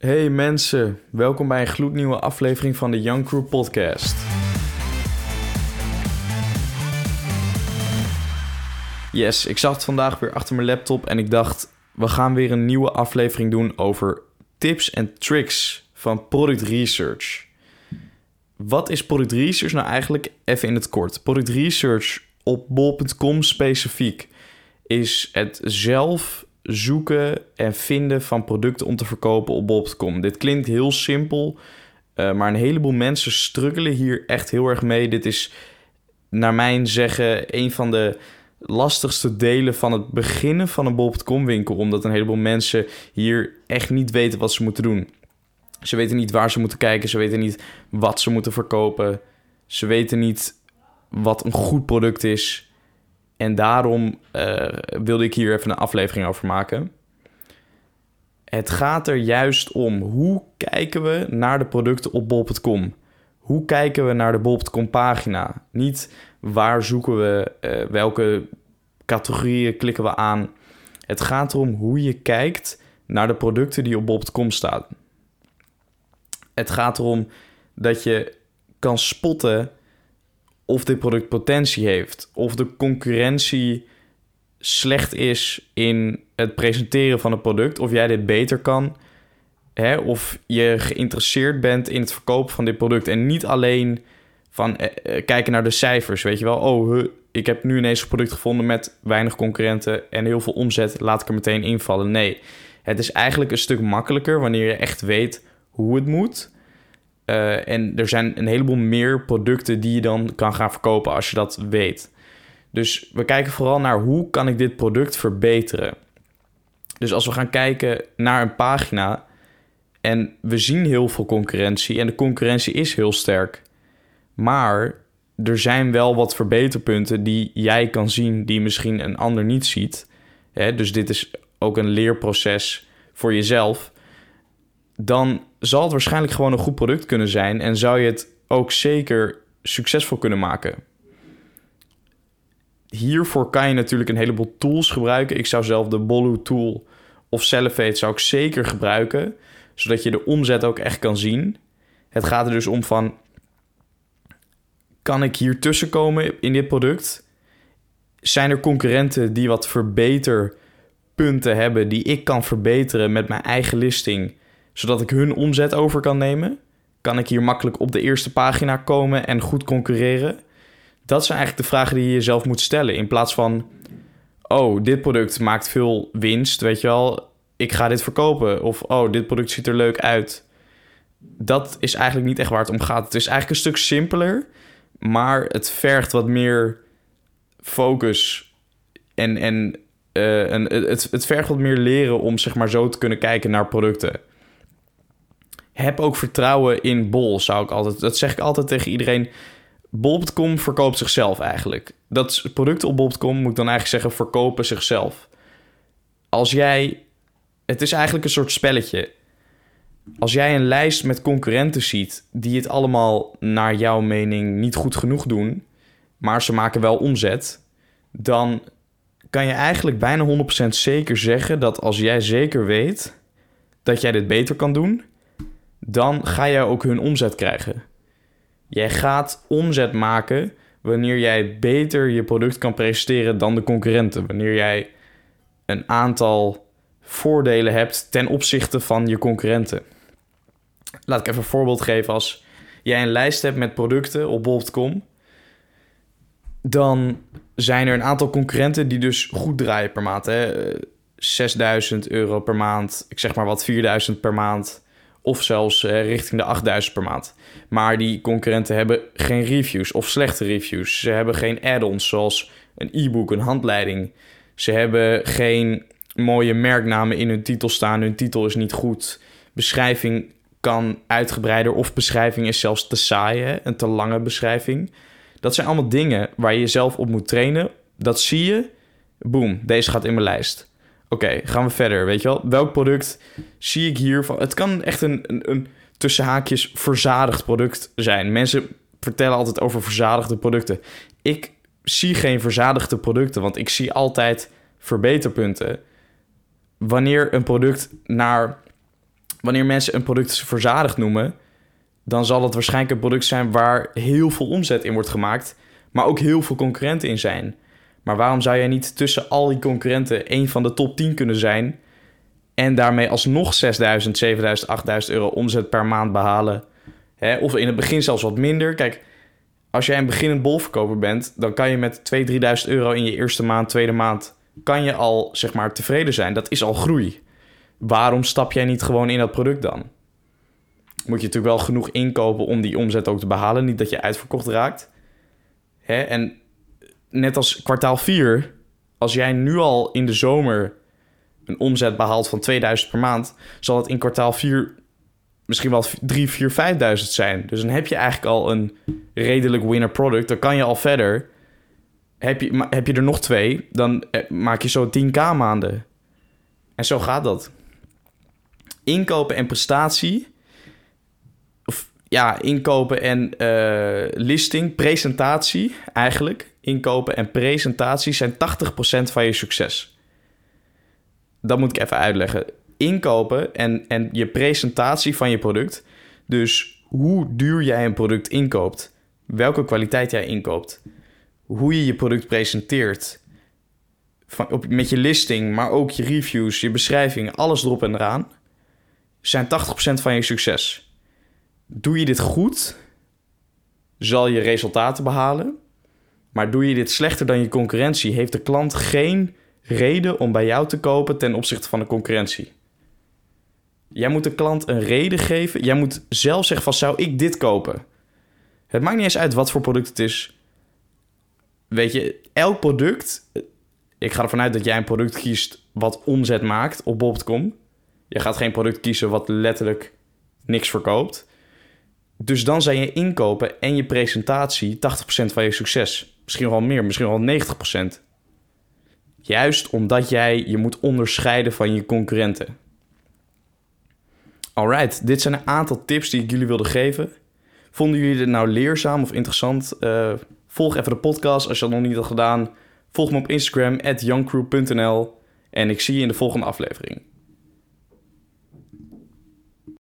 Hey mensen, welkom bij een gloednieuwe aflevering van de Young Crew podcast. Yes, ik zat vandaag weer achter mijn laptop en ik dacht, we gaan weer een nieuwe aflevering doen over tips en tricks van product research. Wat is product research nou eigenlijk? Even in het kort. Product research op bol.com specifiek is het zelf zoeken en vinden van producten om te verkopen op bol.com. Dit klinkt heel simpel, uh, maar een heleboel mensen struggelen hier echt heel erg mee. Dit is naar mijn zeggen een van de lastigste delen van het beginnen van een bol.com winkel, omdat een heleboel mensen hier echt niet weten wat ze moeten doen. Ze weten niet waar ze moeten kijken, ze weten niet wat ze moeten verkopen. Ze weten niet wat een goed product is. En daarom uh, wilde ik hier even een aflevering over maken. Het gaat er juist om hoe kijken we naar de producten op bol.com. Hoe kijken we naar de bol.com pagina? Niet waar zoeken we, uh, welke categorieën klikken we aan. Het gaat erom hoe je kijkt naar de producten die op bol.com staan. Het gaat erom dat je kan spotten of dit product potentie heeft, of de concurrentie slecht is in het presenteren van het product, of jij dit beter kan, hè, of je geïnteresseerd bent in het verkopen van dit product en niet alleen van eh, eh kijken naar de cijfers, weet je wel, oh, ik heb nu ineens een product gevonden met weinig concurrenten en heel veel omzet, laat ik er meteen invallen. Nee, het is eigenlijk een stuk makkelijker wanneer je echt weet hoe het moet uh, en er zijn een heleboel meer producten die je dan kan gaan verkopen als je dat weet. Dus we kijken vooral naar hoe kan ik dit product verbeteren. Dus als we gaan kijken naar een pagina en we zien heel veel concurrentie en de concurrentie is heel sterk. Maar er zijn wel wat verbeterpunten die jij kan zien die misschien een ander niet ziet. dus dit is ook een leerproces voor jezelf dan zal het waarschijnlijk gewoon een goed product kunnen zijn en zou je het ook zeker succesvol kunnen maken. Hiervoor kan je natuurlijk een heleboel tools gebruiken. Ik zou zelf de Bolu tool of Cellivate zou ik zeker gebruiken, zodat je de omzet ook echt kan zien. Het gaat er dus om van kan ik hier tussenkomen in dit product? Zijn er concurrenten die wat verbeterpunten hebben die ik kan verbeteren met mijn eigen listing? Zodat ik hun omzet over kan nemen? Kan ik hier makkelijk op de eerste pagina komen en goed concurreren? Dat zijn eigenlijk de vragen die je jezelf moet stellen. In plaats van, oh, dit product maakt veel winst, weet je wel, ik ga dit verkopen. Of, oh, dit product ziet er leuk uit. Dat is eigenlijk niet echt waar het om gaat. Het is eigenlijk een stuk simpeler, maar het vergt wat meer focus en, en uh, het, het vergt wat meer leren om zeg maar zo te kunnen kijken naar producten heb ook vertrouwen in Bol, zou ik altijd. Dat zeg ik altijd tegen iedereen. Bol.com verkoopt zichzelf eigenlijk. Dat producten op Bol.com moet ik dan eigenlijk zeggen verkopen zichzelf. Als jij, het is eigenlijk een soort spelletje. Als jij een lijst met concurrenten ziet die het allemaal naar jouw mening niet goed genoeg doen, maar ze maken wel omzet, dan kan je eigenlijk bijna 100% zeker zeggen dat als jij zeker weet dat jij dit beter kan doen, dan ga jij ook hun omzet krijgen. Jij gaat omzet maken wanneer jij beter je product kan presenteren dan de concurrenten. Wanneer jij een aantal voordelen hebt ten opzichte van je concurrenten. Laat ik even een voorbeeld geven. Als jij een lijst hebt met producten op bol.com, dan zijn er een aantal concurrenten die dus goed draaien per maand. Hè? 6000 euro per maand, ik zeg maar wat, 4000 per maand. Of zelfs uh, richting de 8000 per maand. Maar die concurrenten hebben geen reviews of slechte reviews. Ze hebben geen add-ons zoals een e-book, een handleiding. Ze hebben geen mooie merknamen in hun titel staan. Hun titel is niet goed. Beschrijving kan uitgebreider of beschrijving is zelfs te saai, een te lange beschrijving. Dat zijn allemaal dingen waar je jezelf op moet trainen. Dat zie je. Boom, deze gaat in mijn lijst. Oké, gaan we verder. Weet je wel, welk product zie ik hier van? Het kan echt een, een, een tussen haakjes verzadigd product zijn. Mensen vertellen altijd over verzadigde producten. Ik zie geen verzadigde producten, want ik zie altijd verbeterpunten. Wanneer een product naar wanneer mensen een product verzadigd noemen, dan zal het waarschijnlijk een product zijn waar heel veel omzet in wordt gemaakt, maar ook heel veel concurrenten in zijn. Maar waarom zou jij niet tussen al die concurrenten een van de top 10 kunnen zijn en daarmee alsnog 6000, 7000, 8000 euro omzet per maand behalen? Hè? Of in het begin zelfs wat minder. Kijk, als jij een beginnend bolverkoper bent, dan kan je met 2.000, 3.000 euro in je eerste maand, tweede maand, kan je al zeg maar tevreden zijn. Dat is al groei. Waarom stap jij niet gewoon in dat product dan? Moet je natuurlijk wel genoeg inkopen om die omzet ook te behalen. Niet dat je uitverkocht raakt. Hè? En net als kwartaal 4, als jij nu al in de zomer een omzet behaalt van 2000 per maand, zal het in kwartaal 4 misschien wel 3, 4, 5000 zijn. Dus dan heb je eigenlijk al een redelijk winner product. Dan kan je al verder. Heb je, heb je er nog twee, dan eh, maak je zo 10k maanden. En zo gaat dat. Inkopen en prestatie. Of ja, inkopen en uh, listing, presentatie eigenlijk. Inkopen en presentatie zijn 80% van je succes. Dat moet ik even uitleggen inkopen en, en je presentatie van je product. Dus hoe duur jij een product inkoopt, welke kwaliteit jij inkoopt, hoe je je product presenteert, op, met je listing, maar ook je reviews, je beschrijving, alles erop en eraan, zijn 80% van je succes. Doe je dit goed, zal je resultaten behalen. Maar doe je dit slechter dan je concurrentie, heeft de klant geen reden om bij jou te kopen ten opzichte van de concurrentie. Jij moet de klant een reden geven. Jij moet zelf zeggen van, zou ik dit kopen? Het maakt niet eens uit wat voor product het is. Weet je, elk product... Ik ga ervan uit dat jij een product kiest wat omzet maakt op bob.com. Je gaat geen product kiezen wat letterlijk niks verkoopt. Dus dan zijn je inkopen en je presentatie 80% van je succes. Misschien wel meer, misschien wel 90%. Juist omdat jij je moet onderscheiden van je concurrenten. Alright, dit zijn een aantal tips die ik jullie wilde geven. Vonden jullie dit nou leerzaam of interessant? Uh, volg even de podcast als je dat nog niet had gedaan. Volg me op Instagram, youngcrew.nl. En ik zie je in de volgende aflevering.